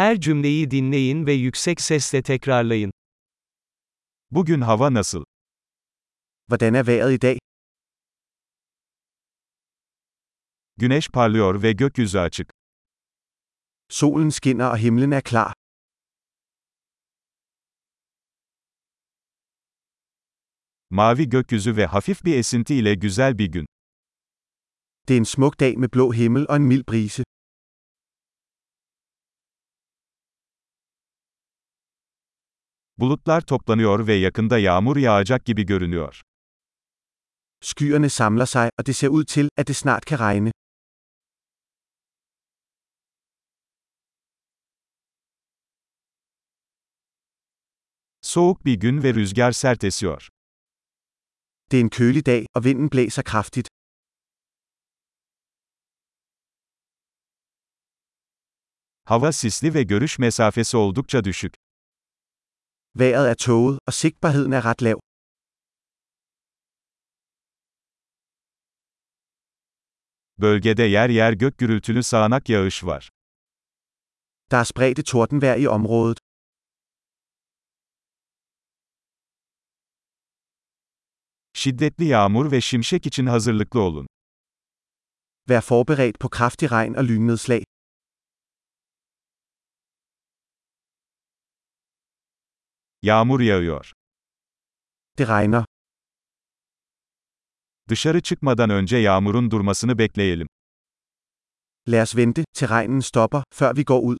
Her cümleyi dinleyin ve yüksek sesle tekrarlayın. Bugün hava nasıl? Hvordan er vejret i dag? Güneş parlıyor ve gökyüzü açık. Solen skinner og himlen er klar. Mavi gökyüzü ve hafif bir esinti ile güzel bir gün. Det er en smuk dag med blå himmel og en mild brise. Bulutlar toplanıyor ve yakında yağmur yağacak gibi görünüyor. Skyerne samler sig, og det ser ud til, at det snart kan regne. Soğuk bir gün ve rüzgar sert esiyor. Det er en kølig dag, og vinden blæser kraftigt. Hava sisli ve görüş mesafesi oldukça düşük. Vejret er tåget, og sigtbarheden er ret lav. Bölgede yer yer gök gürültülü sağanak yağış var. Der er spredte tordenvejr i området. Şiddetli yağmur ve şimşek için hazırlıklı olun. Vær forberedt på kraftig regn og lynnedslag. Yağmur yağıyor. Det regner. Dışarı çıkmadan önce yağmurun durmasını bekleyelim. Lad os vente, til regnen stopper, før vi går ud.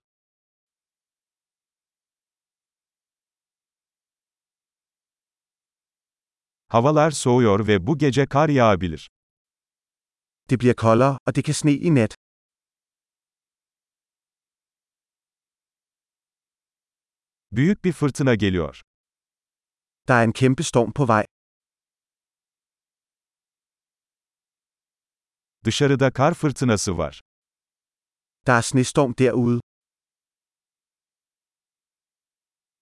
Havalar soğuyor ve bu gece kar yağabilir. Det bliver koldere, og det kan sne i nat. Büyük bir fırtına geliyor. Der er en kæmpe storm på vej. Dışarıda kar fırtınası var. Der er snestorm derude.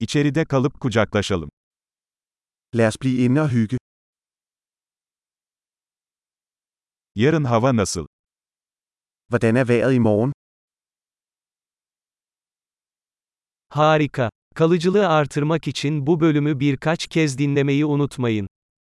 İçeride kalıp kucaklaşalım. Lad os blive inde og hygge. Yarın hava nasıl? Hvordan er vejret i morgen? Harika. Kalıcılığı artırmak için bu bölümü birkaç kez dinlemeyi unutmayın.